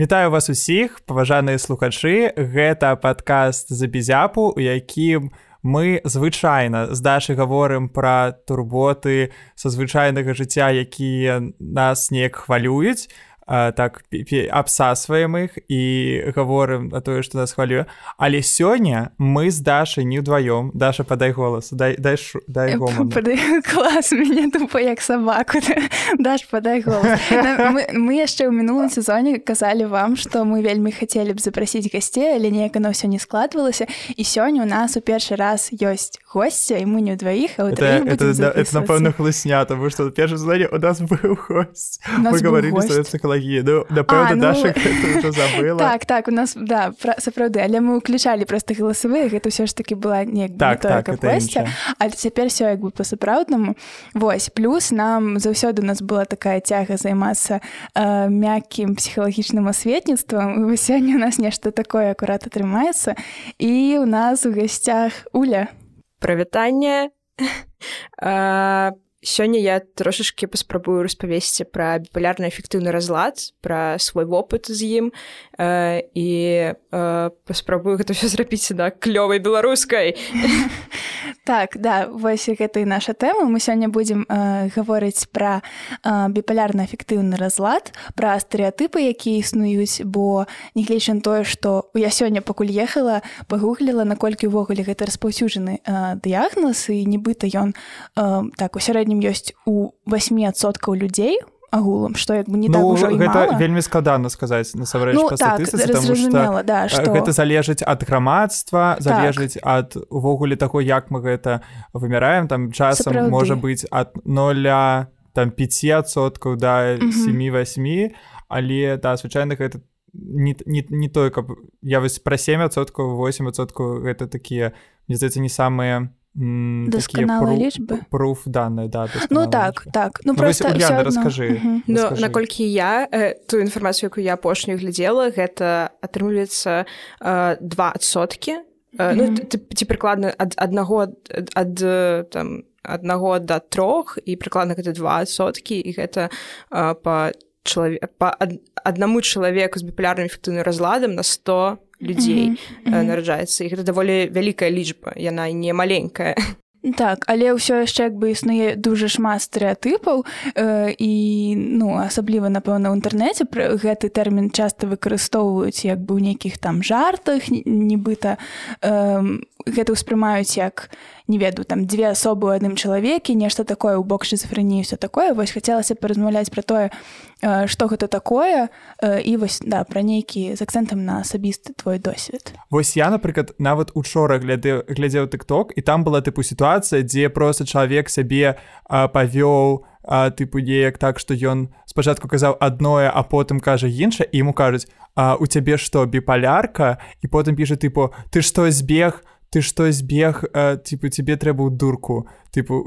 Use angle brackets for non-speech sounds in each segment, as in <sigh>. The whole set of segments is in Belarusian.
Вітаю вас усіх паважаныя слухачы. Гэта падкаст за безяпу у якім мы звычайна з дашай гаворым пра турботы са звычайнага жыцця якія нас неяк хвалююць так абсасваем іх і гаворым на тое што нас хвалюе але сёння мы з дашай не ўдваём даша падай голас дай дай ш... дай <laughs> <laughs> клас мяне тупо як сабаку <laughs> даш падай голас мы, мы яшчэ ў мінулым сезоне казалі вам што мы вельмі хацелі б запрасіць гасцей але неяк оно ўсё не складвалася і сёння у нас у першы раз ёсць госця і мы не ўдваіх напэўна хлысня тому што першы злане у нас быў гость. Мы говорили ностальгія ну напэўна ну... Даша <laughs> забыла. Так так у нас да сапраўды але мы уключалі проста галасавыя гэта ўсё ж таки была не так, так, госця але цяпер все як бы па-сапраўднаму Вось плюс нам заўсёды у нас была такая цяга займацца э, мяккім псіхалагічным асветніцтвам сёння у нас нешта такое акурат атрымаецца і у нас у гасцях уля. Правітанне <laughs> а сёння я трошачки паспрабую распавесці пра біпалярны эфектыўны разлад пра свой вопыт з ім і э, паспрабую гэта все зрабіць на клёвай беларускай <laughs> так да вось гэта і наша тэма мы сёння будзем э, гаворыць пра э, біпалярны эфектыўны разлад пра стэеатыпы якія існуюць бо нягледзячы тое што я сёння пакуль ехала пагугліла наколькі ўвогуле гэта распаўсюджаны э, дыягноз і нібыта ён э, так у сярэдні сярэднім ёсць у 8соткаў людзей агулам что як бы не ну, так гэта вельмі складана сказаць насамрэч ну, так, что, да, што... гэта залежыць ад грамадства залежыць так. ад увогуле таго як мы гэта вымяраем там часам Сапраўды. можа быць ад ноля там 5соткаў да 7-8 але да звычайна гэта не, не, не тое каб я вось пра 7соткаў 8соткаў гэта такія мне здаецца не самыя дасканала лічбы пруф данные да ну так лічбы. так. Ну, ну просто расскажы ну, наколькі я э, ту інфармацыю якую я апошнюю глядзела гэта атрымліваецца э, два адсоткі э, ну, ці прыкладна ад аднаго ад там аднаго да трох і прыкладна гэта два адсоткі і гэта э, па чалавек па ад, аднаму чалавеку з біпулярным эфектыўным разладам на 100 людзей mm -hmm. нараджаецца і гэта даволі вялікая лічба яна не маленькая <laughs> так але ўсё яшчэ як бы існуе дуже шмат стэеатыпаў э, і ну асабліва напэўна ў інтэрнэце гэты тэрмін часта выкарыстоўваюць як бы ў нейкіх там жартах нібыта э, гэта ўспрымаюць як не ведаю там дзве асобы ў адным чалавеке нешта такое ў бок шизофрэніі все такое. Вось хацелася паразмаўляць пра тое што гэта такое і вось да пра нейкі з акцэнтам на асабісты твой досвед Вось я напрыклад нават учора гляды глядзеў тыкток і там была тыпу сітуацыя дзе просто чалавек сябе павёў тыпу неяк так што ён спачатку казаў адное а потым кажа інша і ему кажуць у цябе што біпалярка і потым піша тыпу ты што збег ты што збег типу тебе трэба ў дурку тыпу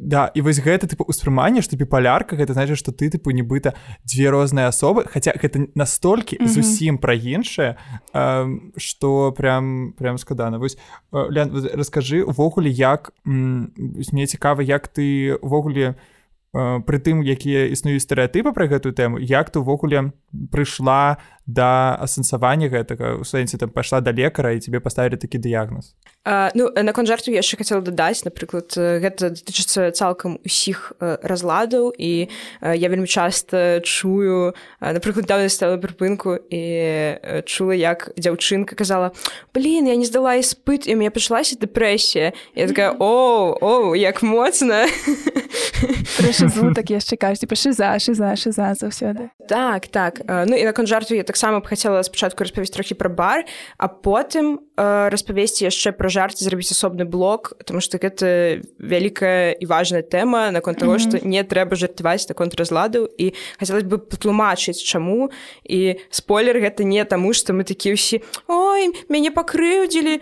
да і вось гэта тыпу ўспрыманне што біпалярка гэта значит што ты тыпу нібыта дзве розныя асобы хаця гэта настолькі mm -hmm. зусім пра іншае што прям прям складана вось Лян, расскажы увогуле як мне цікава як ты увогуле пры тым якія існуюць стэеатыпы пра гэтую тэму як ты увогуле прыйшла да асэнсавання гэтага у сэнсе там пайшла да лекара і тебе паставілі такі дыягноз ну наконт жарту яшчэ хацела дадаць напрыклад гэта датычыцца цалкам усіх разладаў і я вельмі часта чую напрыклад да стала прыпынку і чула як дзяўчынка казала блин я не здала іспыт і мне пачалася дэпрэсія я такая о о як моцна так яшчэ кажуць пашыза шыза шыза заўсёды так так ну і наконт жарту я таксама б хацела спачатку распавесці трохі пра бар а потым э, распавесці яшчэ пра жарце зрабіць асобны блок тому что гэта вялікая і важная тэма наконт того что mm -hmm. не трэба жартаваць наконт разладу. І хацелось бы патлумачыць чаму і спойлер гэта не таму что мы такі ўсі ой мяне пакрыўдзілі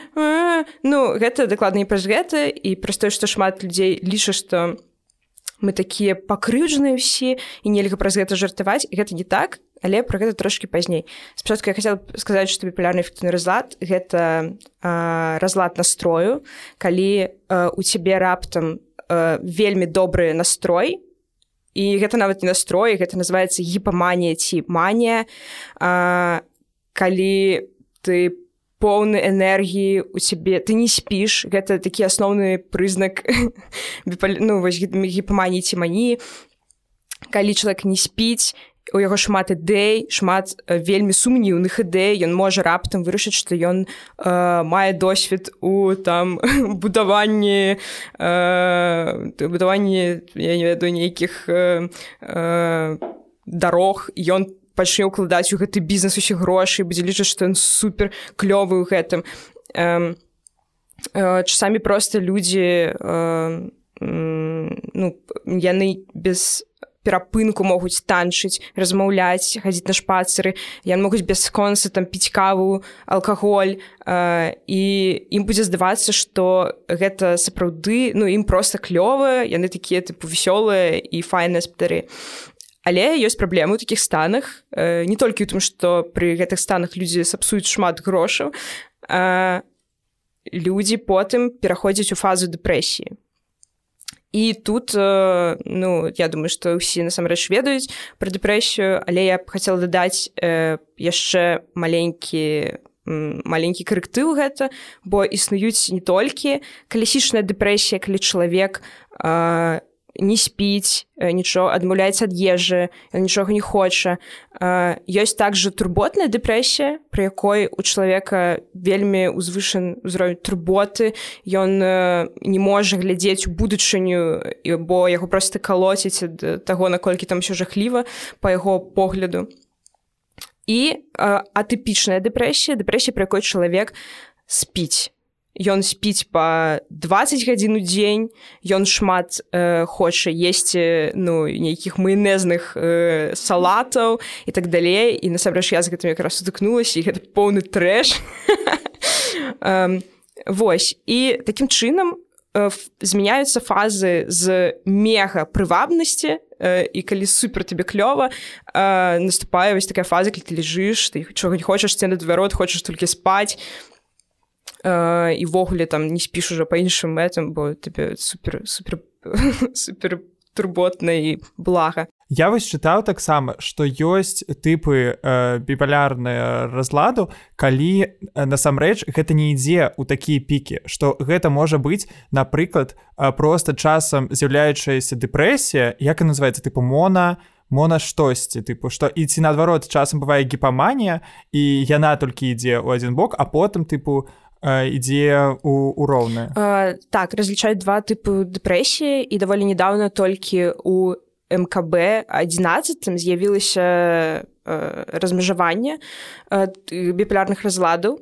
ну гэта дакладна і праз гэта і праз тое што шмат людзей ліча што мы такія пакрыўджаныя ўсе і нельга праз гэта жартаваць гэта не так але пра гэта трошки пазней. Спачатку я хотела сказаць что біпулярны эфектыўны разлад гэта э, разлад настрою калі э, у цябе раптам э, вельмі добры настрой і гэта нават не настрой гэта называется гіпаманія ці манія а, калі ты поўны энергіі у цябе ты не спіш гэта такі асноўны прызнак <laughs> ну, гіпаманіі ці маніі. Калі чалавек не спіць у яго шмат ідэй шмат вельмі сумніўных ідэй. Ён можа раптам вырашыць што ён э, мае досвед у там <laughs> будаванні э, будаванні я не ведаю нейкіх э, э, дарог. Ён пачне ўкладаць у гэты бізнес усе грошы будзе лічыць што ён супер клёвы ў гэтым. Э, э, часамі проста людзі э, ну яны без перапынку могуць танчыць размаўляць хадзіць на шпацеры. Яны могуць без конца там піць каву алкаголь э, і ім будзе здавацца што гэта сапраўды ну ім проста клёвыя яны такія тыпу вясёлыя і файныя спадары але ёсць праблемы ў такіх станах э, не толькі ў тым што пры гэтых станах людзі сапсуюць шмат грошаў людзі потым пераходзяць у фазу дэпрэсіі і тут э, ну я думаю што ўсе насамрэч ведаюць пра дэпрэсію але я б хацела дадаць э, яшчэ маленькі маленькі карэктыў гэта бо існуюць не толькі калісічная дэпрэсія калі чалавек не спіць э, нічого адмаўляецца ад ежы нічога не хоча. Ёсць также турботная дэпрэсія пры якой у чалавека вельмі узвышан узровень турботы. Ён э, не можа глядзець у будучыню бо яго просто калоціць ад таго наколькі там все жахліва по яго погляду. І атыпічная дэпрэсія дэпрэсія пры якой чалавек спіць ён спіць па 20 гадзін у дзень ён шмат э, хоча есці ну нейкіх майонезных э, салатаў і так далей. І насамрэч я з гэтым якраз сутыкнулася і гэта поўны трэш. <laughs> Вось. І такім чынам э, змяняюцца фазы з мега прывабнасці і калі супер тебе клёва наступае вось такая фаза калі ты лежыш ты чого не хочаш сцены дварот хочаш толькі спаць івогуле там не спіш уже па іншым мэтам бо тебе супер супер <laughs> супер турботна і блага Я вось чытаў таксама што ёсць тыпы э, біпалярныя разладу калі э, насамрэч гэта не ідзе ў такія пікі што гэта можа быць напрыклад э, просто часам з'яўляючаяся дэпрэсія як і называется тыпу мона мона штосьці тыпу што і ці наадварот часам бывае гіпаманія і яна толькі ідзе ў адзін бок а потым тыпу у ідзе у, у роўны так разлічаюць два тыпы дэпрэсіі і даволі недавно толькі у мкб 11 з'явілася размежаванне біпулярных разладаў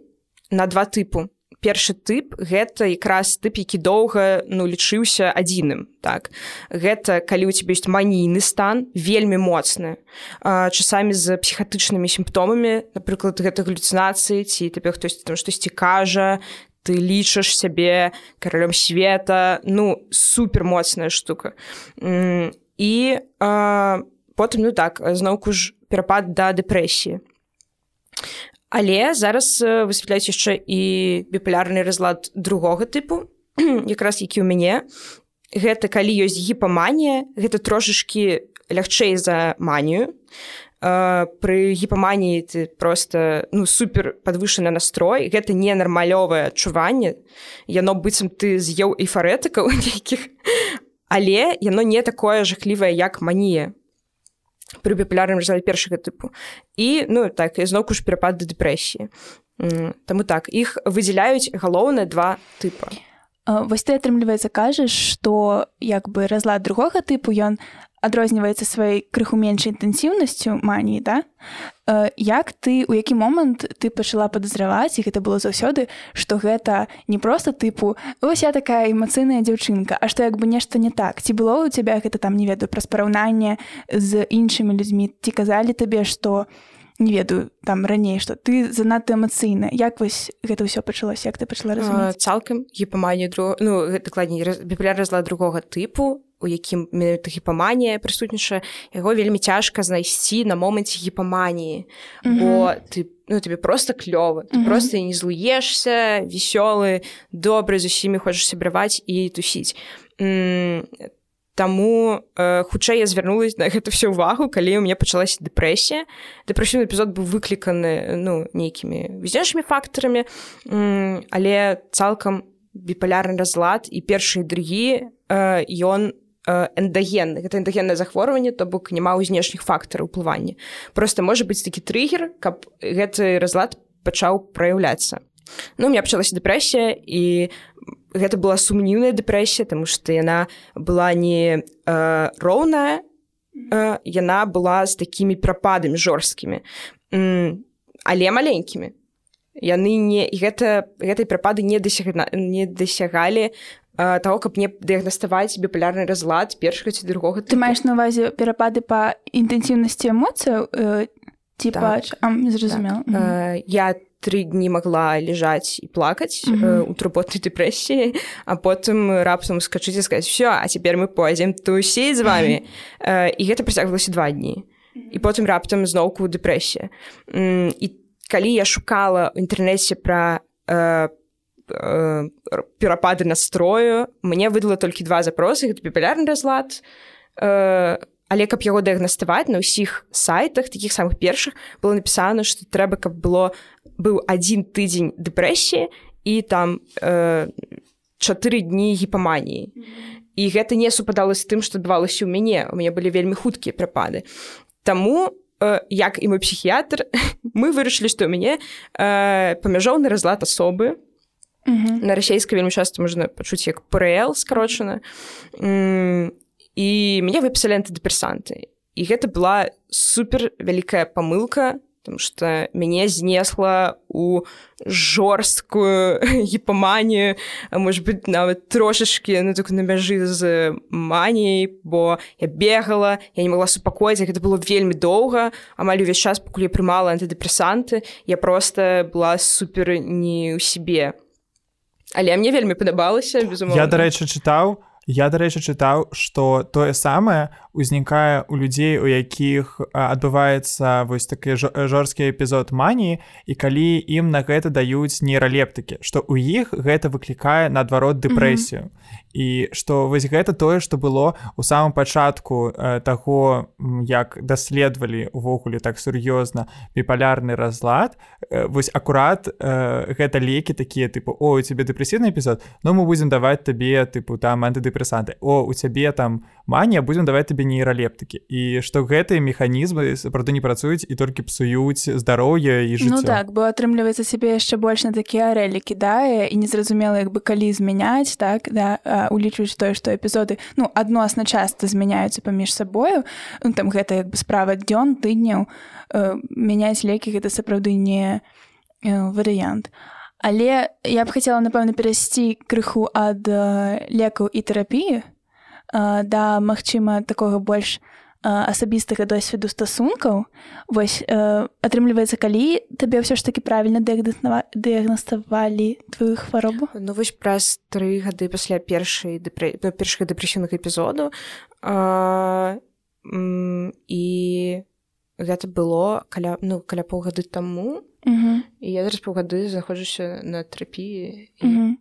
на два тыпу першы тып гэта якраз тып які доўга ну лічыўся адзіным так. Гэта калі у тебе ёсць манійны стан вельмі моцны часамі з псіхатычнымі сімптомамі напрыклад гэта галюцинацыі ці табе хтось там штосьці кажа ты лічыш сябе каралём света ну супер моцная штука і а, потым ну так зноўку ж перапад да дэпрэсіі Але зараз высвятляюць яшчэ і біпулярны разлад другога тыпу <clears throat> якраз які ў мяне. Гэта калі ёсць гіпаманія гэта трошашки лягчэй за манію. Пры гіпаманіі ты просто ну супер подвышаны настрой гэта не нармалёвае адчуванне. Яно быццам ты з'еў эйфарэтыкаў <laughs> нейкіх але яно не такое жахлівае як манія пры біпулярным разлад першага тыпу і ну так ізноўку ж перапад да дэпрэсіі Таму так. Іх выдзяляюць галоўныя два тыпа вось ты атрымліваецца кажаш што як бы разлад другога тыпу ён адрозніваецца сваёй крыху меншай інтэнсіўнасцю маніі да? Э, як ты у які момант ты пачала падазраваць і гэта было заўсёды што гэта не просто тыпу вось я такая эмацыйная дзяўчынка А што як бы нешта не так? Ці было у цябе гэта там не ведаю праз параўнанне з іншымі людзьмі? Ці казалі табе што не ведаю там раней што ты занадта эмацыйна як вось гэта ўсё пачалося як ты пачала разумець? цалкам гіпаманію друг ну дакладней біпуляр разла другога тыпу у якім менавіта гіпаманія прысутнічае яго вельмі цяжка знайсці на моманце гіпаманіі mm -hmm. бо ты ну тебе просто клёва ты mm -hmm. просто не злуешься весёлы добры з усімі хочаш сябраваць і тусіць Таму э, хутчэй я звярнулась на гэта всю увагу калі у меня пачалася дэпрэсія дэпрэсіўны эпізод быў выкліканы ну нейкімі візешымі фактарамі але цалкам біпалярны разлад і першы другі ён эндагенны гэта эндагеннае захворванне то бок няма знешніх фактараў уплывання. Просто можа быць такі трыггер каб гэты разлад пачаў праяўляцца. Ну меня пачалася дэпрэсія і гэта была сумнівная дэпрэсія тому что яна была не э, роўная э, яна была з такімі прападамі жорсткімі але маленькімі. Яны не гэта гэтай прапады не дасяг не дасягалі того каб не дыягнаставаць біпалярны разлад першага ці другога ты маеш на увазе перапады па інтэнсіўнасці эмоцыяў э, типа так. зразумела так. э, я тры дні магла ляжаць і плакаць mm -hmm. э, у турботнай дэпрэсіі а потым раптам скачыць і сказаць все а цяпер мы пойдзем тусіць з вами mm -hmm. э, і гэта працягвалася два дні і потым раптам зноўку дэпрэсія і калі я шукала ў інтэрнэце пра э, э, перапады настрою. Мне выдала толькі два запросы гэта папулярны разлад э, але каб яго дыягнаставаць на ўсіх сайтах таких самых першых было напісана што трэба каб было быў адзін тыдзень дэпрэсіі і там э, чатыры дні гіпаманіі і гэта не супадала з тым што адбывалася ў мяне у мяне былі вельмі хуткія прапады Таму э, як і мой псіхіятр <laughs> мы вырашылі што ў мяне э, памяжоўны разлад асобы на расійскай вельмі часта можна пачуць як ПРЛ скарочана і мяне выпісалі антыдэпрэсанты і гэта была супер вялікая памылка потому что мяне знесла у жорсткую гіпаманію <laughs> может быть нават трошачки ну так на мяжы з маніяй бо я бегала я не могла супакоіць гэта было вельмі доўга амаль увесь час пакуль я прымала антыдэпрэсанты я просто была супер не ў сябе але мне вельмі падабалася безумоўна я дарэчы чытаў я дарэчы чытаў что тое самае узнікае у людзей у якіх адбываецца вось такі жорсткі эпізод маніі і калі ім на гэта даюць нейралептыкі што ў іх гэта выклікае наадварот дэпрэсію mm -hmm. І што вось гэта тое што было у самом пачатку э, таго як даследавалі увогуле так сур'ёзна біпалярны разлад. Э, вось акурат э, гэта лекі такія тыпу о у цябе дэпрэсіўны эпізод но ну, мы будзем даваць табе тыпу там антыдэпрэсанты. О у цябе там манія будзем даваць табе нейралептыкі і што гэтыя механізмы сапраўды не працуюць і толькі псуюць здароўе і жыццё. Ну так бо атрымліваецца сябе яшчэ больш на такія арэлі кідае і незразумела як бы калі змяняць так да улічваюць тое што эпізоды ну адносна часта змяняюцца паміж сабою ну, там гэта як бы справа дзён тыдняў э, мяняць лекі гэта сапраўды не э, варыянт. Але я б хацела напэўна перайсці крыху ад э, лекаў і тэрапіі да магчыма такога больш асабістага досведу стасункаў. Вось атрымліваецца калі табе ўсё ж такі правільна дыягнаставалі твою хваробу? Ну вось праз тры гады пасля першай першых дэпрэсійных эпізоду і гэта было каля ну каля паўгады таму. І я зараз паўгады знаходжуся на тэрапіі і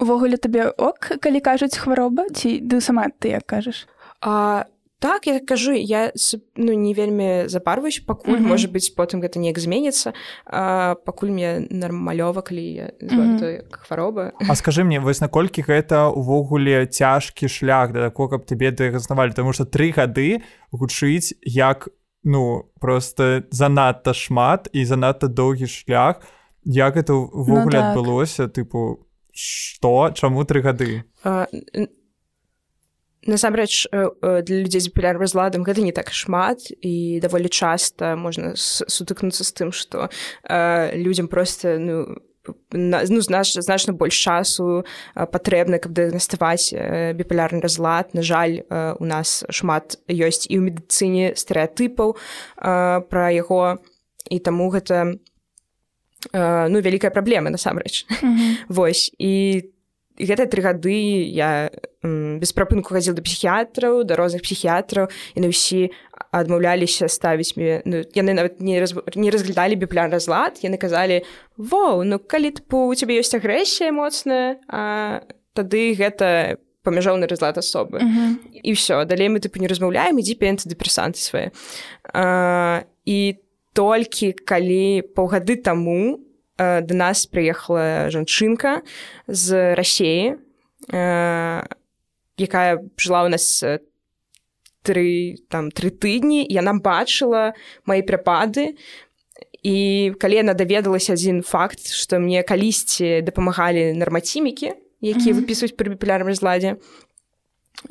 увогуле табе ок калі кажуць хвароба ці ды сама ты як кажаш а так я кажу я ну не вельмі запарваюсь пакуль mm -hmm. можа быць потым гэта неяк зменіцца. Пакуль мне нармалёва калі mm -hmm. хвароба. А скажи мне вось наколькі гэта увогуле цяжкі шлях да такого каб тебе дыягазнавалі тому что тры гады гучыць як ну просто занадта шмат і занадта доўгі шлях. Як это увогуле ну, так. адбылося? Тыпу что? Чаму тры гады насамрэч э, э, для людзей з папулярным разладам гэта не так шмат і даволі часта можна сутыкнуцца з тым што э, людзям просто ну ну знач, значна больш часу патрэбна каб дыагнаставаць біпалярны разлад. На жаль у нас шмат ёсць і ў медыцыне стэеатыпаў пра яго і таму гэта э, ну вялікая праблема насамрэч. Mm -hmm. <laughs> восьось і гэтыя тры гады я без прапынку хадзіл да псіхіятраў да розных псіхіятраў і на ўсі адмаўляліся ставіць мне ну, яны нават не раз, не разглядалі біплян разлад яны казалі воу ну калі тыпу у цябе ёсць агрэсія моцная а тады гэта памяжоўны разлад асобы uh -huh. і все далей мы тыпу не размаўляем ідзі пі антыдэпрэсанты свае і толькі калі паўгады таму а, да нас прыехала жанчынка з рассеі якая жыла у нас тры там тры тыдні яна бачыла мои прапады. І калі яна даведалася адзін факт што мне калісьці дапамагалі нармацімікі якія выпісваюць пры біпулярным разладзе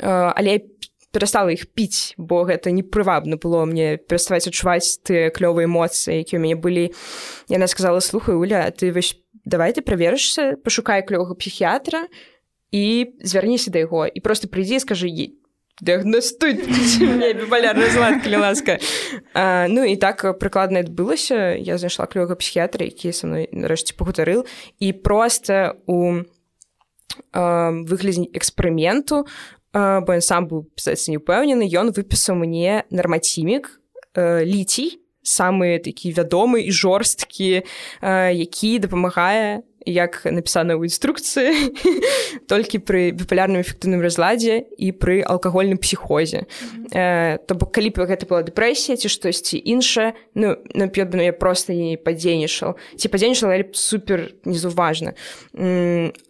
але перастала іх піць бо гэта непрывабна было мне пераставаць адчуваць тыя клёвыя эмоцыі якія у мяне былі. Яна сказала слухай уля ты вось давай ты праверышся пашукай клёвага псіхіятра і звярніся да яго. І просто прыйдзі скажы дыагнастуй <laughs> біпалярны разлад калі ласка ну і так прыкладна адбылася. Я знайшла клёвага псіхіятра які са мной нарэшце пагутарыў. І просто у выглядзе эксперыменту бо ён сам быў пісаць не ўпэўнены ён выпісаў мне нармацімік ліцій самы такі вядомы і жорсткі які дапамагае як напісана ў інструкцыі <laughs> толькі пры біпалярным эфектыўным разладзе і пры алкагольным псіхозе. -hmm. то бок калі б гэта была дэпрэсія ці штосьці іншае ну напёдна я просто не падзейнічаў. Ці падзейнічала супер незаўважна.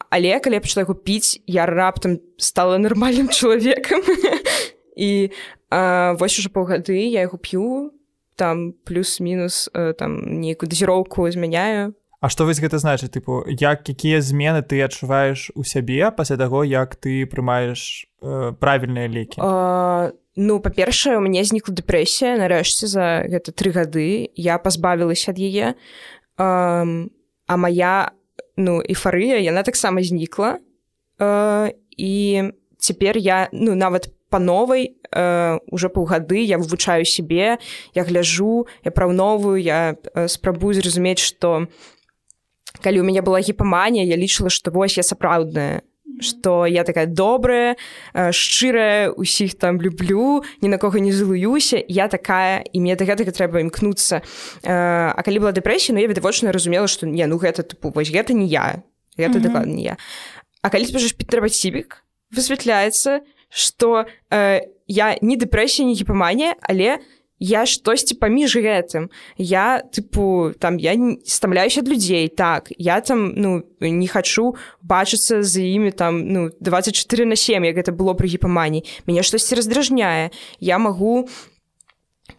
Але калі я пачала яго піць я раптам стала нармальным <laughs> чалавекам. І а, вось уже паўгады я яго п'ю там плюс-мінус там нейкую дазіроўку змяняю А што вось гэта значыць? Тыпу як якія змены ты адчуваеш у сябе пасля таго як ты прымаеш э, правільныя лекі а, ну па-першае у мяне знікла дэпрэсія нарэшце за гэта тры гады. Я пазбавілася ад яе. А, а моя ну эйфарыя яна таксама знікла. А, і цяпер я ну нават по новой э, уже паўгады я вывучаю сябе я гляжу я праўновую я э, спрабую зразумець что калі у мяне была гіпаманія я лічыла што вось я сапраўдная что я такая добрая э, шчырая усіх там люблю ні на кого не злуюся я такая і мне да гэтага трэба імкнуцца э, А калі была дэпрэсія ну я відавочна разумела што не ну гэта тыпу вось гэта не я гэта mm -hmm. дакладна не я. А калі спажаш підтрабаць сібік высвятляецца что э, я не дэпрэсія не гіпаманія але я штосьці паміж гэтым. Я тыпу там я стамляюсь ад людзей так. Я там ну не хачу бачыцца з імі там ну 24 на 7 як гэта было пры гіпамані мяне штосьці раздражняе. Я магу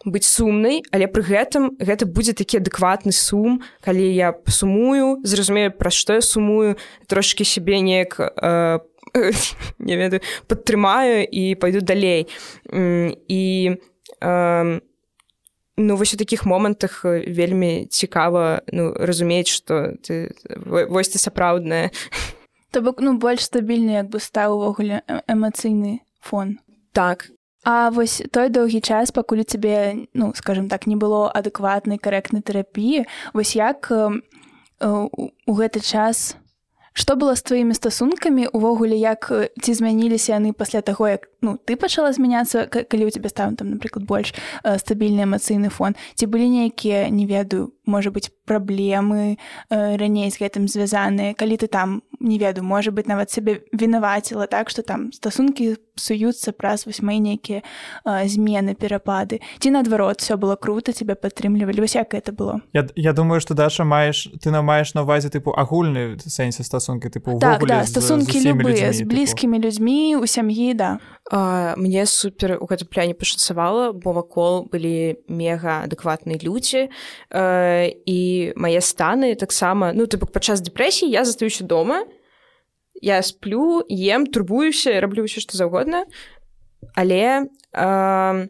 быць сумнай але пры гэтым гэта будзе такі адэкватны сум калі я сумую зразумею пра што я сумую трошки сябе неяк э, <laughs> не ведаю падтрымаю і пойду далей. І э, ну вось у такіх момантах вельмі цікава ну разумець что ты вось ты сапраўдная. То бок ну больш стабільны як бы стаў увогуле эмацыйны фон. Так. А вось той доўгі час пакуль цябе ну скажем так не было адэкватнай карэктнай тэрапіі вось як э, у гэты час Што было з тваімі стасункамі увогуле як ці змяніліся яны пасля таго як ну ты пачала змяняцца калі у тебе стаў там напрыклад больш э, стабільны эмацыйны фон? Ці былі нейкія не ведаю можа быть праблемы э, раней з гэтым звязаныя? Калі ты там не ведаю можа быть нават сябе вінаваціла так что там стасункі суюцца праз вось мои нейкія э, змены перапады. Ці наадварот все было круто тебя падтрымлівалі? Вось як это было? Я, я думаю что даша маеш ты на маеш на увазе тыпу агульны сэнсе стасункі тыпу так, да, стасункі любыя з блізкімі людзьмі у сям'і да. Uh, мне супер у гэтым пляне пашанцавала бо вакол былі мега адэкватныя людзі uh, і мае станы таксама. Ну ты бок падчас дэпрэсіі я застаюся дома я сплю ем турбуюся раблю ўсё што заўгодна але uh,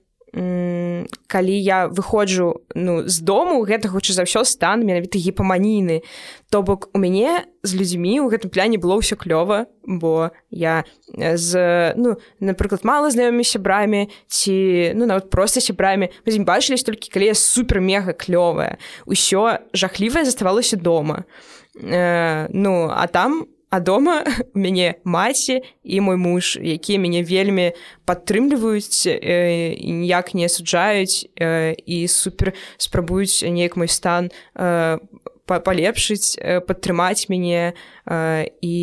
калі я выходжу ну з дому гэта хутчэй за ўсё стан менавіта гіпаманійны. То бок у мяне з людзьмі ў гэтым пляне было ўсё клёва бо я з ну напрыклад мала знаёмымі сябрамі ці ну нават проста сябрамі. Мы з ім бачылись толькі калі я супер мега клёвая. Ўсё жахлівае заставалася дома. Э, ну а там А дома <laughs> мяне маці і мой муж, якія мяне вельмі падтрымліваюць э, ніяк не асуджаюць э, і супер спрабуюць неяк мой стан э, палепшыць, э, падтрымаць мяне э, і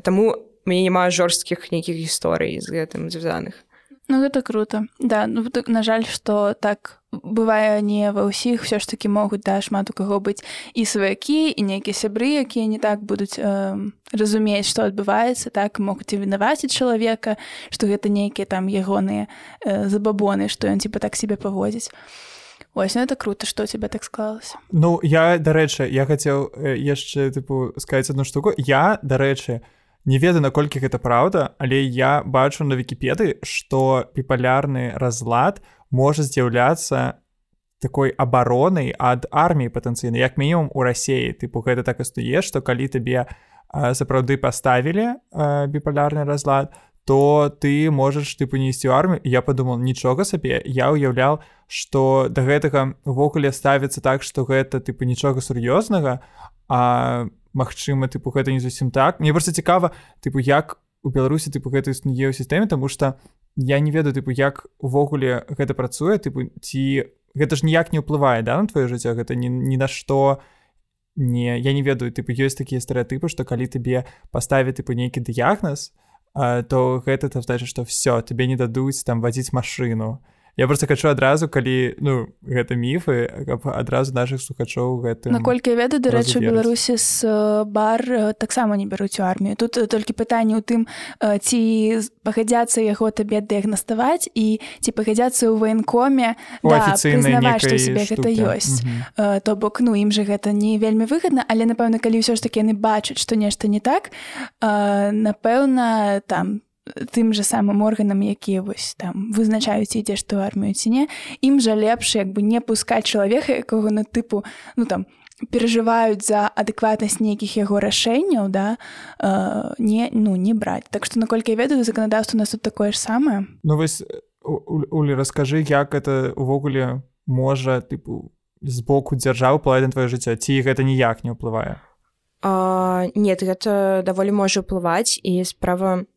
таму мяне няма жорсткіх нейкіх гісторый з гэтым звязаных. Ну гэта круто. Да ну так на жаль что так бывае не ва ўсіх все ж таки могуць да шмат у каго быць і сваякі і нейкія сябры якія не так будуць э, разумець што адбываецца так могуць і вінаваціць чалавека што гэта нейкія там ягоныя э, забабоны што ён типа так себе паводзіць. Ось ну это круто что у тебя так склалася. Ну я дарэчы я хацеў яшчэ тыпу сказаць одну штуку. Я дарэчы не ведаю наколькі гэта праўда але я бачу на вікіпеды что піпалярны разлад можа з'яўляцца такой абаронай ад арміі патэнцыйна як мінімум у рассеі тыпу гэта так істуе што калі табе сапраўды паставілі біпалярны разлад то ты можаш ты панесці ў армію. Я падумал нічога сабе. Я ўяўляў што да гэтага увогуле ставіцца так што гэта тыпу нічога сур'ёзнага а Магчыма тыпу гэта не зусім так. Мне просто цікава тыпу як у беларусі тыпу гэта існуе ў сістэме тому что я не ведаю тыпу як увогуле гэта працуе тыпу ці гэта ж ніяк не ўплывае да на твоё жыццё? Гэта ні, ні на што не я не ведаю тыпу ёсць такія стэеатыпы што калі табе паставі тыпу нейкі дыягназ то гэта то значит што все тебе не дадуць там вазіць машину я просто хачу адразу калі ну гэта міфы каб адразу наших слухачоў гэта наколькі ведаю дарэчы беларусі з бар таксама не бяруць у армію. Тут толькі пытанне ў тым ці пагадзяцца яго табе дыягнаставаць і ці пагадзяцца ў ваенкоме. Гэта ёсць. То бок ну ім же гэта не вельмі выгадна але напэўна калі ўсё ж таки яны бачаць што нешта не так напэўна там тым же самым органам якія вось там вызначаюць ідзеш ту армію ці не ім жа лепш як бы не пускаць чалавека якога на тыпу ну там перажываюць за адэкватнасць нейкіх яго рашэнняў да э, не ну не браць. Так што наколькі я ведаю заканадаўства нас тут такое ж самае. Ну вось Улі раскажы як это увогуле можа тыпу з боку дзяржавы плай на твоё жыццё ці гэта ніяк не ўплывае? Нет гэта даволі можа ўплываць і справа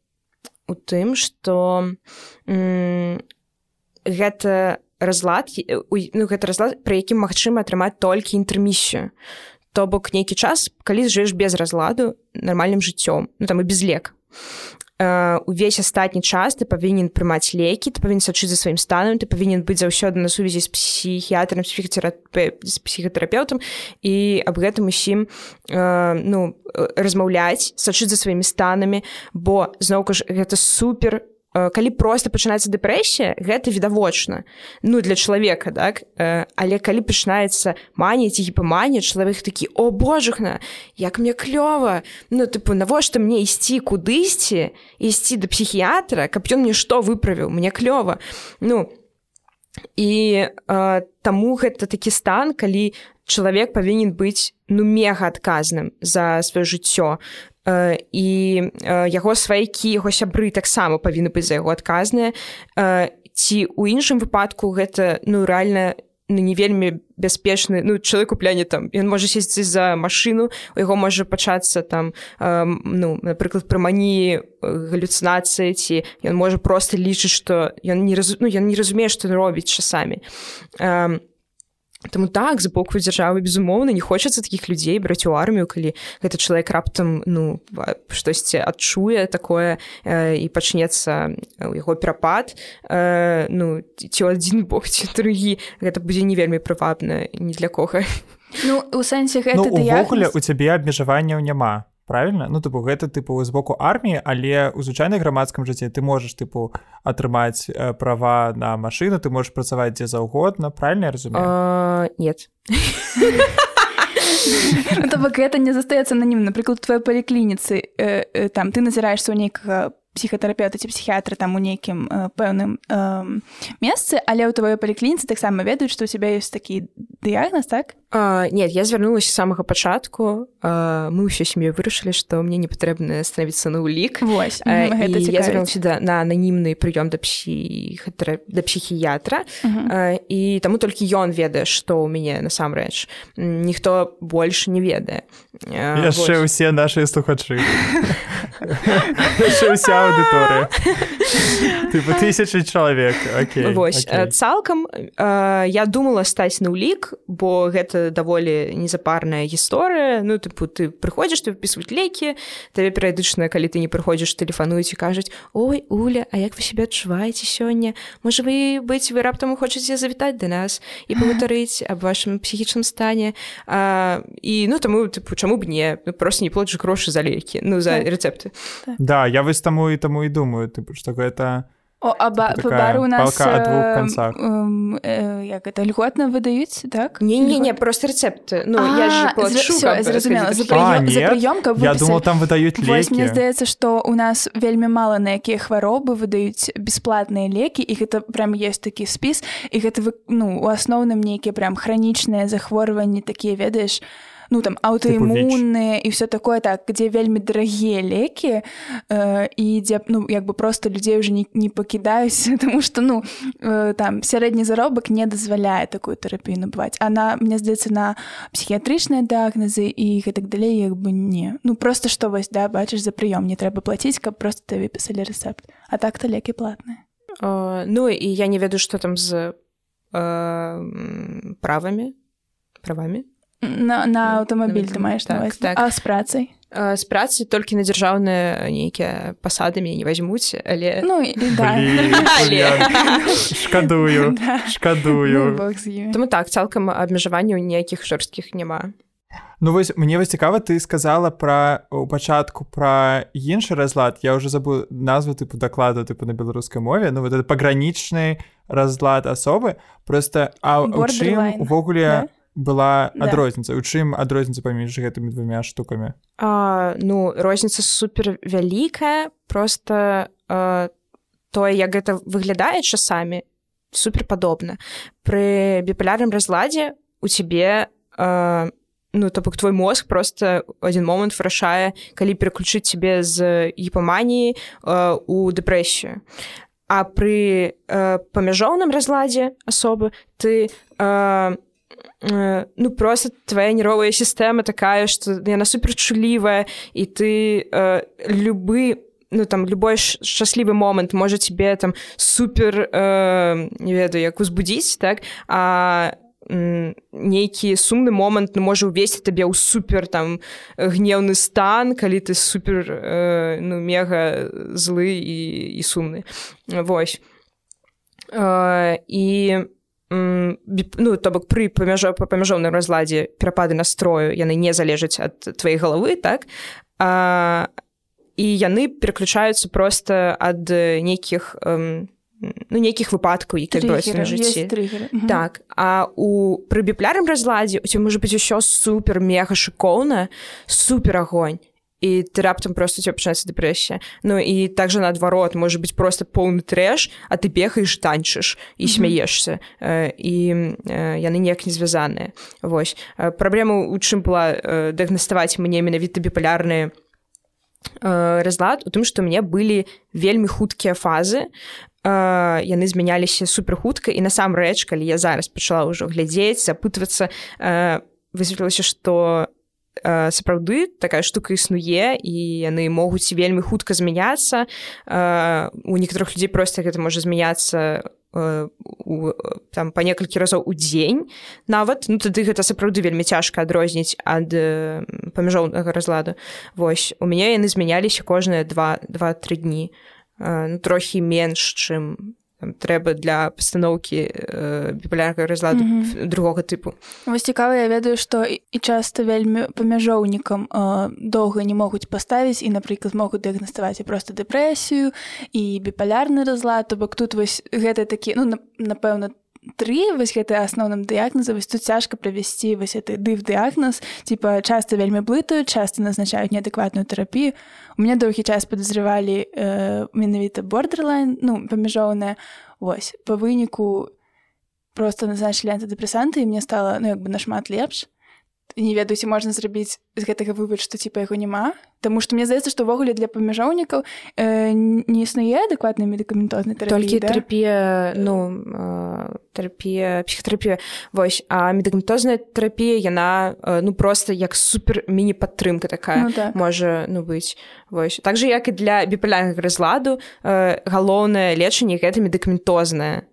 у тым что гэта разлад ну, гэта разлад пры якім магчыма атрымаць толькі інтэрмісію. То бок нейкі час калі жыш без разладу нармальным жыццём ну там і без лек. Э, увесь астатні час ты павінен прымаць лекі ты павінен сачыць за сваім станам ты павінен быць заўсёды на сувязі з псіхіятрам з псіхатэрапеўтам і аб гэтым усім э, ну размаўляць сачыць за сваімі станамі бо зноўку ж гэта супер Э, калі просто пачынаецца дэпрэсія гэта відавочна. Ну для чалавека так э, але калі пачынаецца маніць гіпаманія чалавек такі о божухна як мне клёва! Ну тыпу навошта мне ісці кудысьці ісці да псіхіятра каб ён мне што выправіў? Мне клёва. Ну і э, таму гэта такі стан калі чалавек павінен быць ну мега адказным за сваё жыццё і яго сваякі яго сябры таксама павінны быць за яго адказныя. Ці у іншым выпадку гэта ну рэальна ну, не вельмі бяспечны ну чалавек купляне там ён можа сесці за машыну у яго можа пачацца там э, ну напрыклад пра маніі галюцынацыі ці ён можа просто лічыць што ён не раз ну, ён не разумее што робіць часамі. А э, Таму так з боку дзяржавы безумоўна не хочацца такіх людзей браць у армію калі гэты чалавек раптам ну штосьці адчуе такое э, і пачнецца у яго перапад э, ну ці адзін бок ці другі гэта будзе не вельмі прывабна ні для кога ну у сэнсе гэта ну, увогуле у цябе абмежаванняў няма правильно? Ну тыпу гэта тыпу з боку арміі але у звычайнай грамадскім жыцці ты можаш тыпу атрымаць э, права на машыну ты можаш працаваць дзе заўгодна. Правильно разумею? Uh, нет. Ну, бок гэта не застаецца на нім напрыклад твоей паліклініцы там ты назіраешься ў нейкага псіхатэрапеўта ці псіхіатры там у нейкім э, пэўным э, месцы але ў тваёй паліклініцы таксама ведаюць што у тебя ёсць такі дыягназ так? А, нет я звярнулася самага пачатку а, мы ўсё сям'ю вырашылі што мне не патрэбна станавіцца на ўлік вось <laughs> сюда на ананімны прыём да псіхатра да псіхіятра uh -huh. а, і таму толькі ён ведае што ў мяне насамрэч ніхто больш не ведае яшчэ ўсе нашыя слухачы <laughs> ўся аўдыторыя тыпу тысячи чалавек вось цалкам я думала стаць на ўлік бо гэта даволі незапарная гісторыя. Ну тыпу ты прыходзіш ты выпісваць лекі табе перыядычна калі ты не прыходзіш тэлефануюць і кажуць ой уля А як вы себе адчуваеце сёння? Можа вы быць вы раптам хочаце завітаць да нас і пагутарыць аб вашым псіхічным стане? А, і ну таму тыпу чаму б не? Ну, просто не плачу грошы за лекі ну за так. Рецепты так. да я вось таму і таму і думаю тыпу што гэта О, а ба бары у нас э, э, як это льготна выдаюць так? Не не не просто рецепты ну а, я зразумела я думал там выдаюць мне здаецца что у нас вельмі мала на якія хваробы выдаюць бесплатныя лекі і гэта прям есть такі спіс і гэта ну у асноўным нейкія прям хранічныя захворванні такія ведаеш ну там аўтаімунныя і все такое так дзе вельмі дарагія лекі э, і дзе ну як бы просто людзей уже не, не пакідаюць <laughs> тому что ну э, там сярэдні заробак не дазваляе такую тэрапію набываць она мне здаецца на псіхіятрычныя дыагназы і гэтак далей як бы не. Ну просто што вось да бачыш за прыём не трэба плаціць каб просто ты выпісалі рэцэпт а так то лекі платныя ну і я не ведаю что там з э, правамі правамі на, на аўтамабіль ты маеш так, так. а з працай з працы толькі на дзяржаўныя нейкія пасадамі не возьмуць але ну да. шкадую шкадую Таму так цалкам абмежаванняў ніякіх жорсткіх няма Ну вось мне вас цікава ты сказала пра у пачатку пра іншы разлад я уже забыл назву тыпу дакладу тыпу на беларускай мове ну вот это пагранічны разлад асобы просто а увогуле да? Была да. адрозніца у чым адрозніца паміж гэтымі двумя штукамі а, ну розніца супер вялікая просто а, тое як гэта выглядае часамі супер падобна пры біпалярным разладзе у цябе а, ну то бок твой мозг просто один момант вырашае калі пераключыць цябе з гіпаманіі у дэпрэсію а пры памяжоўным разладзе асобы ты Э, ну просто твоя нервовая сістэма такая что яна суперчулівая і ты э, любы ну там любой шчаслівы момант можа тебе там супер э, не ведаю як узбудзіць так а нейкі сумны момант ну, можа увесці табе ў супер там гневны стан калі ты супер э, ну мега злы і, і сумны восьось э, і ну то бок пры памяжо па памяжоўным разладзе перапады настрою яны не залежаць ад твоей галавы так? А, і яны пераключаюцца просто ад нейкіх ну, нейкіх выпадкаў які на жыцці. так а у пры біплярым разладзе у ці можа быць усё супер мега шыкоўна супер агонь і ты раптам просто тебе пачаецца дэпрэсія Ну і также наадварот можа быть просто поўны трэш а ты бегаеш танчыш і смяешься і яны неяк не звязаныя Вось праблема у чым была дыагнаставаць мне менавіта біпалярныя разлад у тым што мне былі вельмі хуткія фазы яны змяняліся суперхутка і насамрэч калі я зараз пачала ўжо глядзець запытвацца высветлілася што сапраўды такая штука існуе і яны могуць вельмі хутка змяняцца. У некаторых людзей просто гэта можа змяняцца у, там па некалькі разоў у дзень. Нават ну тады гэта сапраўды вельмі цяжка адрозніць ад памяжоўнага разладу. Вось у мяне яны змяняліся кожныя два два-тры дні. Ну, трохі менш чым трэба для пастаноўкі э, біпалярнага разладу mm -hmm. другога тыпу вось цікава я ведаю што і часта вельмі памяжоўнікам э, доўга не могуць паставіць і напрыклад могуць дыягнаставаць і просто дэпрэсію і біпалярны разлад то бок тут вось гэта такі ну напэўна тры вось гэты асноўным дыягназа вось тут цяжка правесці вось это дыв дыягназ. Типа часто вельмі блытаюць часто назначаюць неадэкватную тэрапію. У меня доўгі час падазрывалі э, менавіта бордерлайн ну памяжоўная ось по выніку просто назначылі антыдэпрэсанты і мне стала ну як бы нашмат лепш. Не ведаю ці можна зрабіць з гэтага вывод што типа яго няма Таму што мне здаецца што ўвогуле для памяжоўнікаў э, не існуе адэкватнай медыкаментознай толькі да? тэрапія ну э, тэрапія псіхатэрапія вось а медыкаментозная тэрапія яна э, ну просто як супер міні-падтрымка такая ну, так. можа ну быць вось так же як і для біпалярнага разладу э, галоўнае лечанне гэта медыкаментознае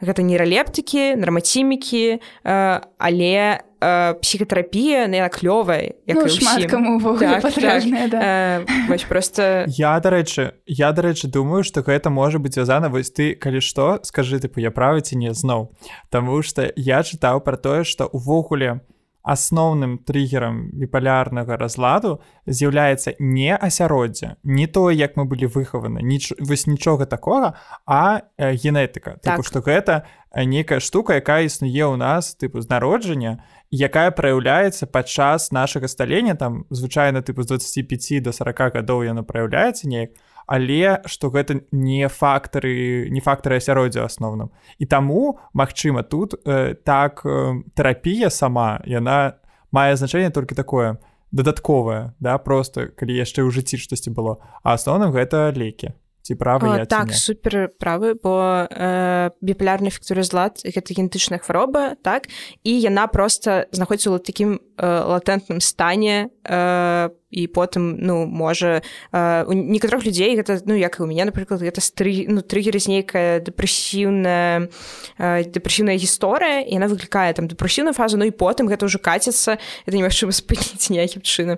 гэта нейралептыкі нармацімікі э, але э, псіхатэрапія на яна клёвая ну, шмат каму так, так. да. Э, просто я дарэчы я дарэчы думаю что гэта можа быць звязана вось ты калі што скажы тыпу я правы ці не зноў. Таму што я чытаў пра тое што увогуле у асноўным триггером біпалярнага разладу з'яўляецца не асяроддзе не то як мы былі выхаваны ніч вось нічога такога а генетыка так. што гэта некая штука якая існуе ў нас тыпу з народжання якая праяўляецца падчас нашага сталення там звычайна тыпу з 25 до 40 гадоў яно праяўляецца неяк але што гэта не фактары не фактары асяроддзя асноўным. І таму Мачыма тут э, так э, тэрапія сама яна мае значэнне толькі такое дадатковае да просто калі яшчэ ў жыцці штосьці было. А асноўным гэта лекі ці права так супер правы бо э, біпулярны фактуры злад гэта генетычная хвароба так і яна просто знаходіцца ў такім э, латэнтным стане э, і потым ну можа э, у некаторых людзей гэта ну як і у мяне напрыклад гэта стры ну трыггерыць нейкая дэпрэсіўная э, дэпрэсіўная гісторыя і она выклікае там дэпрэсіўную фазу ну і потым гэта ўжо каціцца это немагчыма спыніць ніякім чынам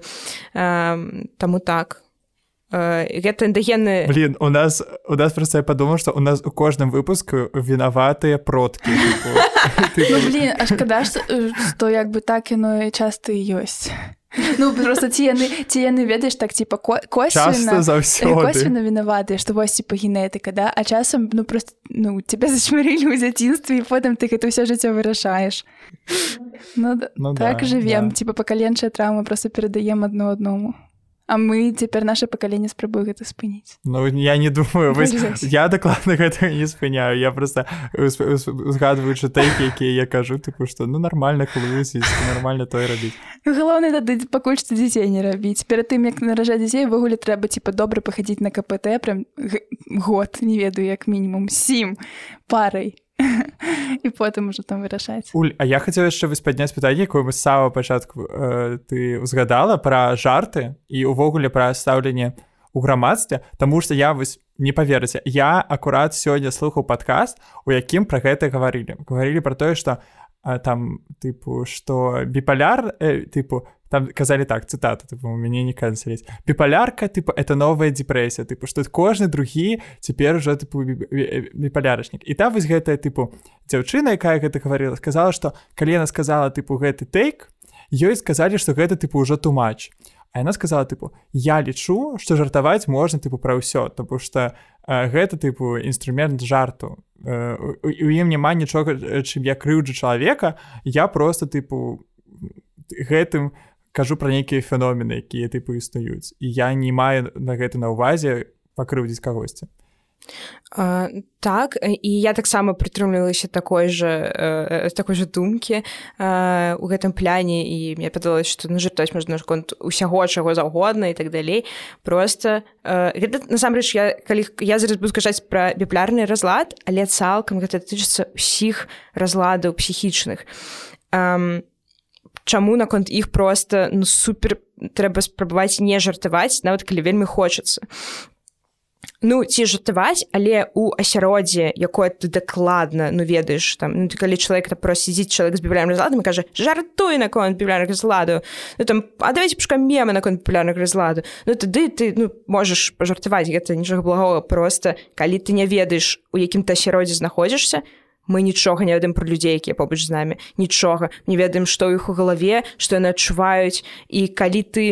э, таму так гэта эндагенны блин у нас у нас просто я подумал что у нас у кожным выпуску вінаватыя продкі <laughs> ну, шкада что як бы так яно часто ёсць Ну просто ці яны ці яны ведаеш так типа косвенно вінаватыя што вось типа генетыка да а часам ну просто ну тебя зачмарылі ў дзяцінстве і потым ты гэта ўсё жыццё вырашаеш ну, ну, так да, жывем да. типа пакаленчая траўма просто перадаем адно аднаму а мы цяпер наше пакаленне спрабую гэта спыніць Ну я не думаю вы, я дакладна гэта не спыняю. Я просто узгадваючы тэйкі якія я кажу тыпу што ну нормально нормально той рабіць галоўны тады пакуль што дзяцей не рабіць перад тым як наражаць дзяцей ввогуле трэба типа добра пахадзіць на кпт прям год не ведаю як мінімум сім парай <laughs> і потым ужо там вырашаць Уль А я хацеў яшчэ вось падняць пытанне якое мы сава пачатку э, ты узгадала пра жарты і увогуле пра стаўленне у грамадстве Таму што я вось не паверыце я акурат сёння слухаў падкаст у якім пра гэта гаварылі гаварылі пра тое што э, там тыпу што біпаляр э, тыпу там казалі так цытата тыпу, у мяне не канцеліць біпалярка тыпу это новая депрэсія тыпу што кожны другі цяпер ужо тыпу біпалярачнік і там вось гэтая тыпу дзяўчына якая гэта гаварыла сказала што калі яна сказала тыпу гэты тейк ёй сказалі што гэта тыпу ўжо тумач а яна сказала тыпу я лічу што жартаваць можна тыпу пра ўсё тому что гэта тыпу інструмент жарту у ім няма нічога чым я крыўджу чалавека я просто тыпу гэтым у кажу пра нейкія феномены якія тыпу існуюць і я не маю на гэта на ўвазе пакрыўдзіць кагосьці. Uh, так і я таксама прытрымлівалася такой же uh, такой же думкі uh, у гэтым пляне і мне падалось што ну жартаць можна наконт усяго чаго заўгодна і так далей. Просто гэта насамрэч я калі я зараз буду сказаць пра біплярны разлад але цалкам гэта тычыцца ўсіх разладаў псіхічных. Um, чаму наконт іх просто ну супер трэба спрабаваць не жартаваць нават калі вельмі хочацца. Ну ці жартаваць але у асяроддзе якое ты дакладна ну ведаеш там ну, калі чалавек про сидзіць чалавек з біблярным разладам кажа жартуй наконт біблярных разладу ну, там а давайте пушка мемы наконт папулярных разладу Ну тады ты ну можаш пажартаваць гэта нічога благога просто калі ты не ведаеш у якім-то асяроддзе знаходзішся мы нічога не ведаем пра людзей якія побач з намі нічога не ведаем што іх у галаве што яны адчуваюць і калі ты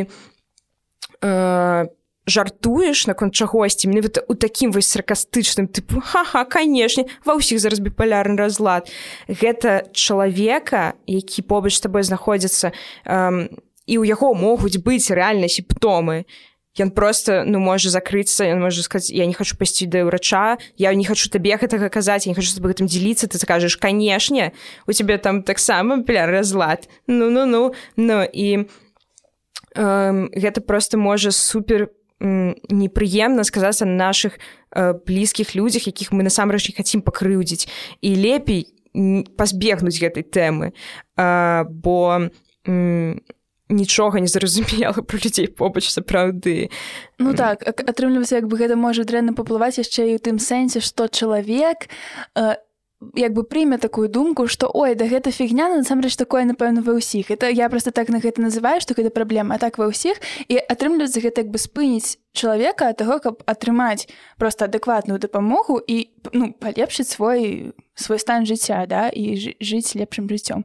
э, жартуеш наконт чагосьці менавіта у такім вось саркастычным тыпу хаха канешне ва ўсіх зараз біпалярны разлад гэта чалавека які побач з табой знаходзіцца э, і ў яго могуць быць рэальна сімптомы ён просто ну можа закрыцца ён можа сказаць я не хочу пайсці да ўрача я не хочу табе гэтага казаць не хочу гэтым дзеліцца ты скажаш канешне у тебе там таксама пля разлад ну ну ну ну і гэта просто можа супер непрыемна сказацца на наших э, блізкіх людзях якіх мы насамрэч не хацім пакрыўдзіць і лепей пазбегнуць гэтай тэмы бо нічога не зразумела про людзей побач сапраўды. Ну так атрымліваецца як бы гэта можа дрэнна паплываць яшчэ і ў тым сэнсе што чалавек э, як бы прыме такую думку что ой да гэта фігня насамрэч такое напэўна ва ўсіх это я просто так на гэта называю что гэта праблема так ва ўсіх. І атрымліваецца гэта як бы спыніць чалавека ад таго каб атрымаць просто адэкватную дапамогу і ну палепшыць свой свой стан жыцця да і жыць лепшым жыццём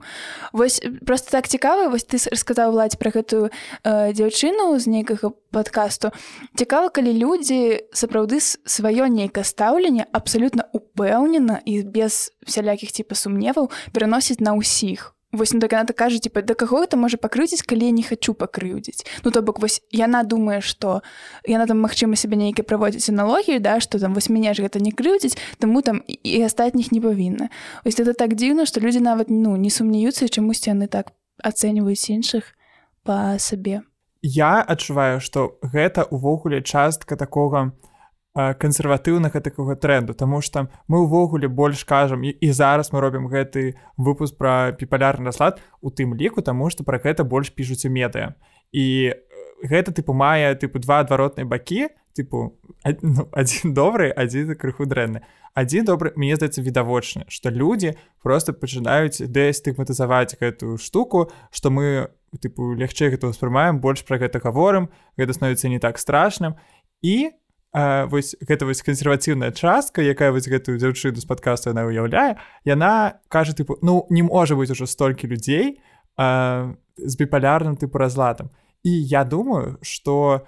вось просто так цікава вось ты расказаў ладзь про гэтую э, дзяўчыну з нейкага подкасту цікава калі людзі сапраўды сваё нейкае стаўленне абсалютна упэўнена і без всялякіх типа сумневаў пераносіць на ўсіх Вось ну, так яна так кажа типа да каго это можа пакрыўдзіць калі я не хочу пакрыўдзіць Ну то бок вось яна думае что яна там магчыма сябе нейкай праводзіць аналогію да что там вось мяне ж гэта не крыўдзіць таму там і астатніх не павінна ось это так дзіўна что людзі нават ну не сумнеюцца чамусьці яны так ацэньваюць іншых па сабе Я адчуваю что гэта увогуле частка такога у кансерватыўнага такога тренду Таму что мы ўвогуле больш кажам і, і зараз мы робім гэты выпуск пра піпалярны раслад у тым ліку таму што пра гэта больш пішуць у медыя і гэта тыпу мае тыпу два адваротныя бакі тыпу ну, <laughs> адзін добры адзін крыху дрэнны. Адзін добры мне здаецца відавочна што людзі просто пачынаюць дэ стыгматызаваць гэтую штуку што мы тыпу лягчэй гэта ўспрымаем больш пра гэта гаворым гэта становіцца не так страшным. І вось гэта вось кансерватыўная частка якая вось гэтую дзяўчыну з падкасту яна ўяўляе яна кажа тыпу ну не можа быць ужо столькі людзей а, з біпалярным тыпу разладам і я думаю что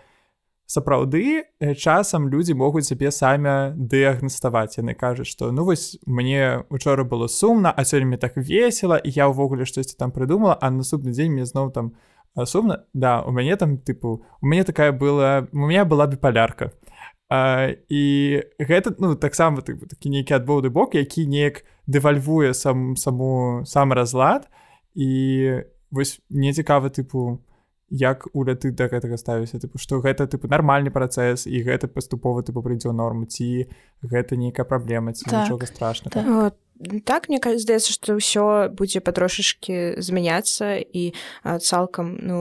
сапраўды часам людзі могуць сябе самі дыягнаставаць. Яны кажуць што ну вось мне учора было сумна а сёння мне так весело і я ўвогуле штосьці там прыдумала а наступны дзень мне зноў там сумна да у мяне там тыпу у мяне такая была у меня была біпалярка А, і гэта ну таксама так, такі нейкі адбоўны бок які неяк дэвальвуе сам саму сам разлад. І вось мне цікава тыпу як уля ты да гэтага ставіся? Тыпу што гэта тыпу нармальны працэс і гэта паступова тыпу прыйдзе норму ці гэта нейкая праблема ці так, нічога страшна так. так мне здаецца што ўсё будзе патрошачкі змяняцца і цалкам ну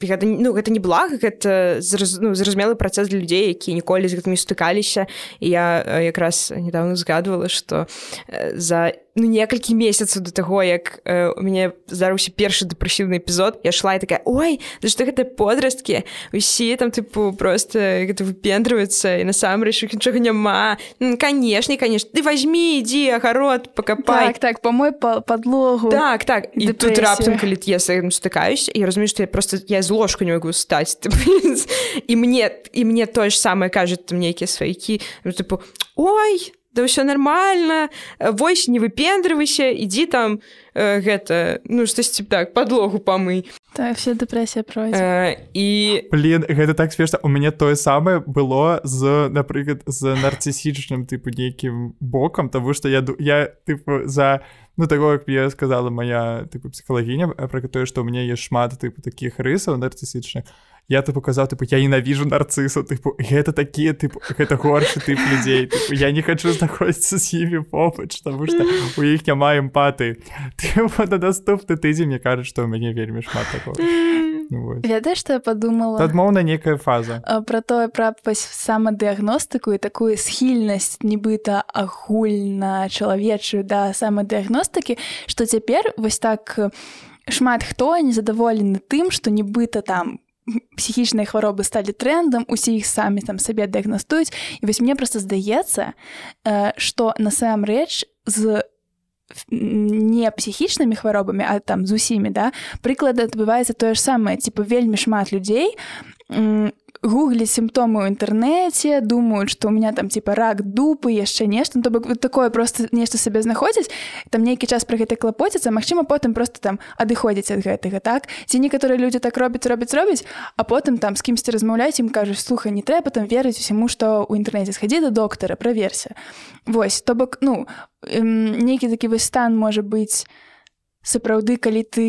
гэта, ну гэта не благ гэта зраз, ну, зразумелы працэс для людзей якія ніколі з гэтымі стыкаліся і я якраз недавно згадвала што за ну, некалькі месяцаў до таго як э, у мяне здарыўся першы дэпрэсіўны эпізод я шла і такая ой за што гэта подрасткі усе там тыпу просто гэта выпендрваецца і насамрэч нічога няма канешне конечно ты возьми ідзі агарод покапай так, так по мой подлогу. Так так. І Депрессия. тут раптам калі я стыкаюсь я разумею что я просто я з ложку не могу стаць і <laughs> мне і мне тое ж самае кажуць там нейкія сваякі ну, тыпу ой да ўсё нормально вось не выпендрывайся ідзі там э, гэта ну штосьці так подлогу памый так, все дэпрэсія э, і блин гэта так смешна у мяне тое самае было з напрыклад з нарцісічным тыпу нейкім бокам того что я я тыпу за ну таго як я сказала моя тыпу псіхалагіня пра тое што у мяне есть шмат тыпу такіх рысаў нарцісічных я ты показаў тыпу я ненавіжу нарцысу тыпу гэта такія тыпу гэта горшы тып людзей тыпу, я не хочу знаходзіцца з імі побач тому что у іх няма эмпаты на наступны тыдзень мне кажуць што у мяне вельмі шмат такого. Ведаеш што я подумала? Адмоўна некая фаза. Про тое пра самадыагностыку і такую схільнасць нібыта агульна чалавечую да самадыагностыкі што цяпер вось так шмат хто незадаволены тым што нібыта там у псіхічныя хваробы сталі трендам усе іх самі там сабе дыягнастуюць і вось мне просто здаецца што насамрэч з не псіхічнымі хваробамі а там з усімі да прыклады адбываецца тое ж самае типа вельмі шмат людзей гугліць сімптомы ў інтэрнэце думаюць што у меня там типа рак дупы яшчэ нешта ну, то бок такое просто нешта сабе знаходзіць там нейкі час пра гэта клапоціцца Мачыма потым просто там адыходзіць ад гэтага так? Ці некаторыя людзі так робяць робяць робяць а потым там з кімсьці размаўляць ім кажуць слухай не трэба там верыць усяму што ў інтэрнэце схадзі да доктара праверся Вось то бок ну нейкі такі вось стан можа быць сапраўды калі ты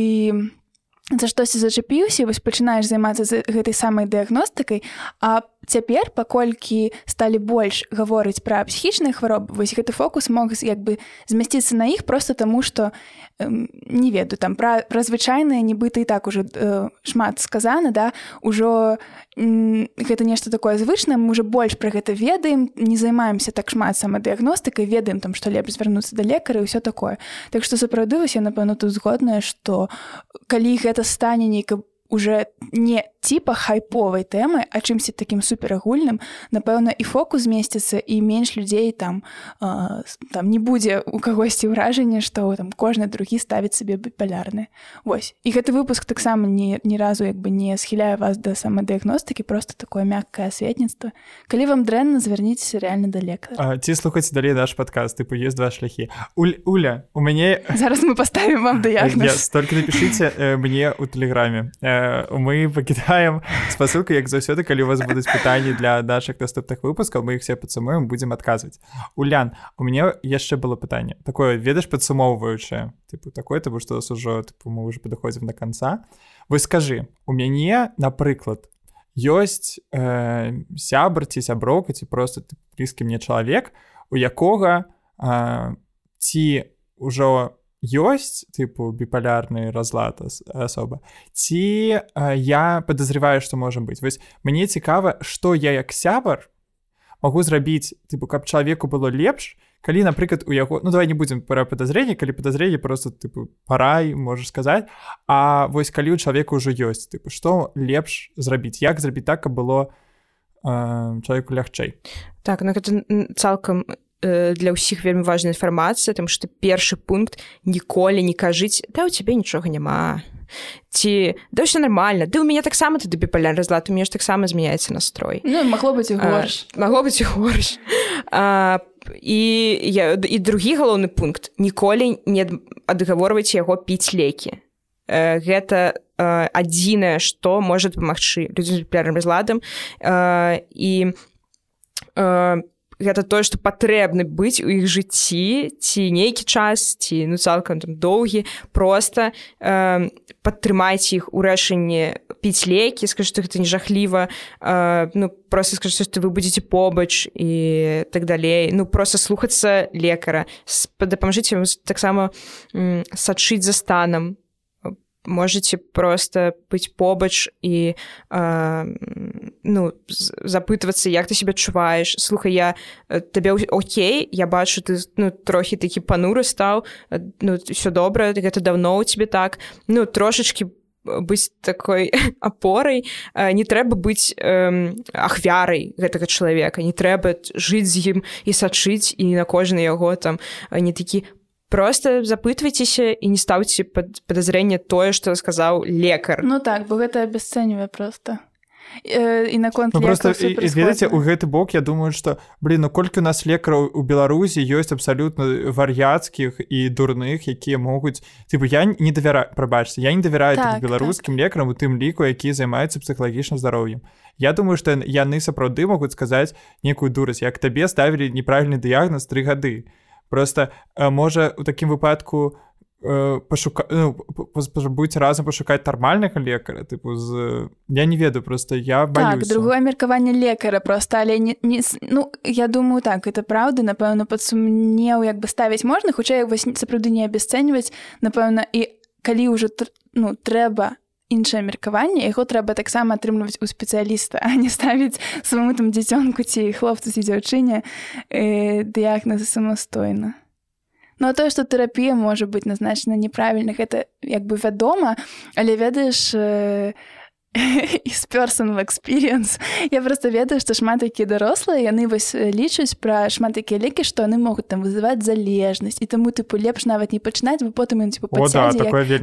за штосьці зачапіўся вось пачынаеш займацца гэтай самай дыягностыкай а цяпер паколькі сталі больш гаворыць пра псіхічныя хваробы вось гэты фокус мог як бы змясціцца на іх просто таму што не ведаю там пра пра звычайныя нібыта і так уже э, шмат сказана да ўжо гэта нешта такое звычнае мы уже больш пра гэта ведаем не займаемся так шмат самадыягностыкай ведаем там што лепш звярнуцца да лекара і ўсё такое. Так што сапраўды вось я напэўна тут згодная што калі гэта стане нейка уже не типа хайповай тэмы а чымсьці таким суперагульным напэўна і фокус змесціцца і менш людзей там э, там не будзе у кагосьці ўражанне што там кожны другі ставіць сабе біпалярны. Вось. І гэты выпуск таксама не ні разу як бы не схіляе вас да самадыягностыкі просто такое мяккае асветніцтва. Калі вам дрэнна звярніцеся реально далека ці слухаць далей наш падказ тыпу есть два шляхі. Уль, Уля у мяне зараз мы поставим вам <laughs> дыягноз только напишите э, мне у тэлеграме. Э, мы пакідаем <laughs> спасылку як заўсёды калі у вас будуць пытанні для наших наступных выпускаў мы их все падсумуем будзем адказваць. Улян у мяне яшчэ было пытанне такое ведаш падсумоўваючае тыпу такое тому что вас ужо тыпу, мы уже падыходзім до конца вы скажы у мяне напрыклад ёсць э, сябр ці сяброка ці просто блізкі мне чалавек у якога э, ці ўжо ёсць тыпу біпалярны разлад асоба. Ці а, я подозреваю что можа быть вось мне цікава что я як сябар могу зрабіць тыпу каб чалавеку было лепш калі напрыклад у яго ну давай не будем пара подозрение калі подозрение просто тыпу парай можешь сказать А вось калі у чалавека ўжо ёсць тыпу что лепш зрабіць? Як зрабіць так каб было э, чалавеку лягчэй? Так ну, гэта цалкам Э, для ўсіх вельмі важная інфармацыя там што першы пункт ніколі не кажыць да у цябе нічога няма ці да ўсё нормально ты у мяне таксама тады біпаляр разлад у мне ж таксама змяняецца настрой ну, магло быць горш. магло быць горш. А, і я і другі галоўны пункт ніколі не адгаворваць яго піць лекі э, гэта адзінае што можа дапамагчы людзі з біпалярным разладам і а, гэта тое што патрэбны быць у іх жыцці ці нейкі час ці ну цалкам там доўгі. Просто э, падтрымайце іх у рашэнні піць лекі скажу што гэта не жахліва э, ну просто скажу што вы будзеце побач і так далей. Ну просто слухацца лекара. Дапамажыце таксама сачыць за станам можете просто быць побач і э, ну запытвацца як ты себе адчуваеш слухай я э, табе Окей я бачу ты ну трохі такі пануры стаў ну все добра гэта давно у тебе так ну трошачки быць такой <laughs> апорай не трэба быць э, ахвярай гэтага чалавека не трэба жыць з ім і сачыць і на кожны яго там не такі просто запытвайцеся і не стаўце пад подазрэнне тое што сказаў лекар. Ну так бо гэта абясцэньвае просто і наконт ну, просто ведаце у гэты бок я думаю что блин ну колькі у нас лекараў у беларусі ёсць абсалютна вар'яцкіх і дурных якія могуць тыпу я не давяраю прабачце я не давяраю так, беларускім так. лекарам у тым ліку які займаюцца псіхалагічным здароўем. Я думаю что яны сапраўды могуць сказаць некую дурасць як табе ставілі неправільны дыягназ тры гады просто э, можа у такім выпадку пашука ну, будь разам пашукаць нармальнага лекара тыпу з я не ведаю просто я так, другое меркаванне лекара просто але не, не ну я думаю так это праўда напэўна падсумнеў як бы ставіць можна хутчэй вось сапраўды не абясцэньваць напэўна і калі ўжо ну трэба іншае меркаванне яго трэба таксама атрымліваць у спецыяліста а не ставіць сваму там дзіцёнку ці хлопцу ці дзяўчыне э, дыягназы самастойна. Ну а тое што тэрапія можа быць назначана неправільна гэта як бы вядома але ведаеш э, <laughs> из personal experience. <laughs> Я просто ведаю што шмат якія дарослыя яны вось лічаць пра шмат якія лекі што яны могуць там вызываць залежнасць і таму тыпу лепш нават не пачынаць вы потым ім типа, да,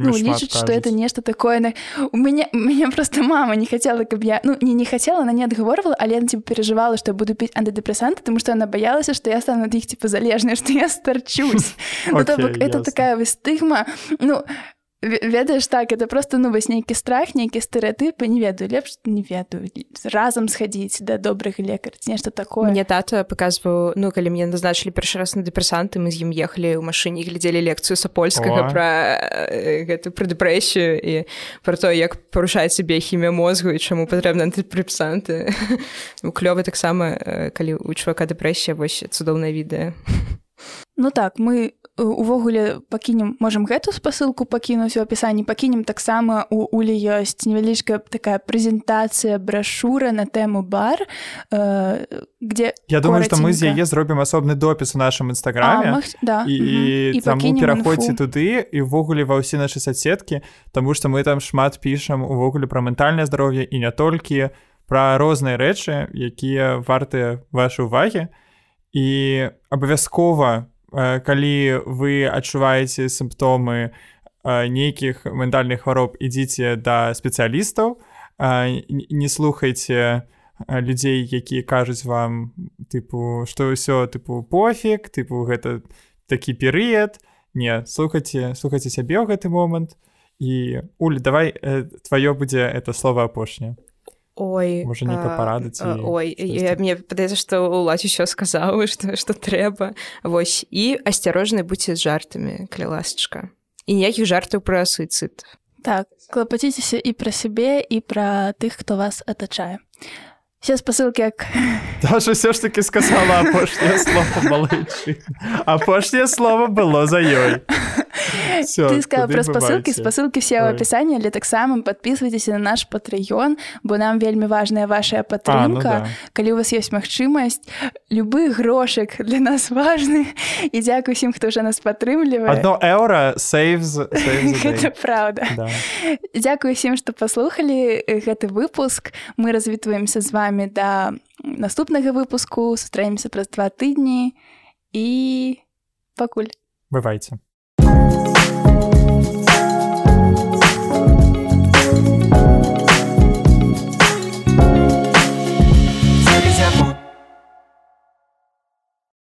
ну, лічаць што это нешта такое на... у мяне мяне просто мама не хацела каб я ну не не хацела она не адгаворвала але типа переживала што буду піць антыдепрэсанты тому што она баялася што я стану ад іх типа залежная што <laughs> я старчусь ну, это такая стыгма ну ведаеш так это просто ну вось нейкі страх нейкі стэеатыпы не ведаю лепш не ведаю разам схадзіць да добрых лекар нешта такое. Мне тата показваў ну калі мне назначылі першы раз на дэпрэсанты мы з ім ехалі ў машыне глядзелі лекцыю сапольскага пра гэту пра дэпрэсію і пра то як парушаецца біяхімія мозгу і чаму патрэбна антыпрэпсанты <laughs> у клёвы таксама калі у чувака дэпрэсія вось цудоўнае відэа <laughs> Ну так мы увогуле пакінем можам гэту спасылку пакінуць у апісанні пакінем таксама у улі ёсць невялічкая такая прэзентацыя брашура на тэму бар э, где Я думаю что мы з яе зробім асобны допіс у нашым нстаграме да. і, і, і пераходзьце туды і ўвогуле ва ўсе нашы соцсеткі Таму што мы там шмат пішам увогуле пра ментальнае здароўе і не толькі пра розныя рэчы якія вартыя вашай увагі і абавязкова у калі вы адчуваеце сімптомы нейкіх ментальных хвароб ідзіце да спецыялістаў не слухайце людзей якія кажуць вам тыпу што ўсё тыпу пофіг тыпу гэта такі перыяд не слухайце слухайце сябе ў гэты момант. І уль давай тваё будзе это слово апошняе Ой можа не парадыць Ой я, мне падаецца што ўлад усё сказаў што <laughs> што трэба Вось. І асцярожны будьце з жартамі каля ласачка і ніякіх жартаў пра суіцыд так клапаціцеся і пра сябе і пра тых хто вас атачае все спасылкі як Даша все ж таки сказала апошняе слово апошняе слово было за ёй Все, ты сказала про спасылкі спасылкі все ў апісанні але таксама подписывайтесь на наш патрыён бо нам вельмі важная ваша падтрымка ну, да. калі у вас есть магчымасць любы грошек для нас важны. І дзякуй усім хто уже нас падтрымлівае. Одно еўра сейвз правда да. Дякую усім што паслухалі гэты выпуск. Мы развітваемся з вами да наступнага выпуску. Сустраемся праз два тыдні і пакуль бывайце you